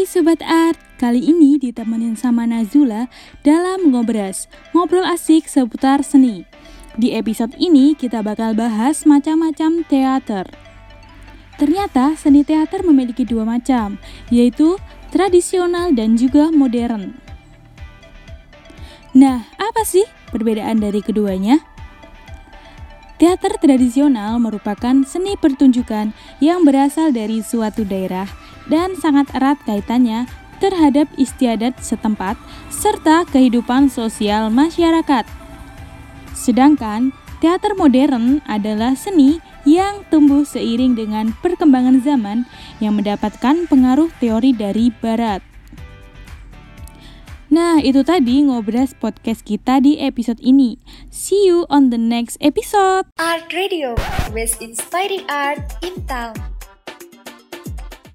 Hai Sobat Art, kali ini ditemenin sama Nazula dalam Ngobras, ngobrol asik seputar seni. Di episode ini kita bakal bahas macam-macam teater. Ternyata seni teater memiliki dua macam, yaitu tradisional dan juga modern. Nah, apa sih perbedaan dari keduanya? Teater tradisional merupakan seni pertunjukan yang berasal dari suatu daerah dan sangat erat kaitannya terhadap istiadat setempat serta kehidupan sosial masyarakat. Sedangkan teater modern adalah seni yang tumbuh seiring dengan perkembangan zaman yang mendapatkan pengaruh teori dari barat. Nah, itu tadi ngobras podcast kita di episode ini. See you on the next episode. Art Radio, best inspiring art in town.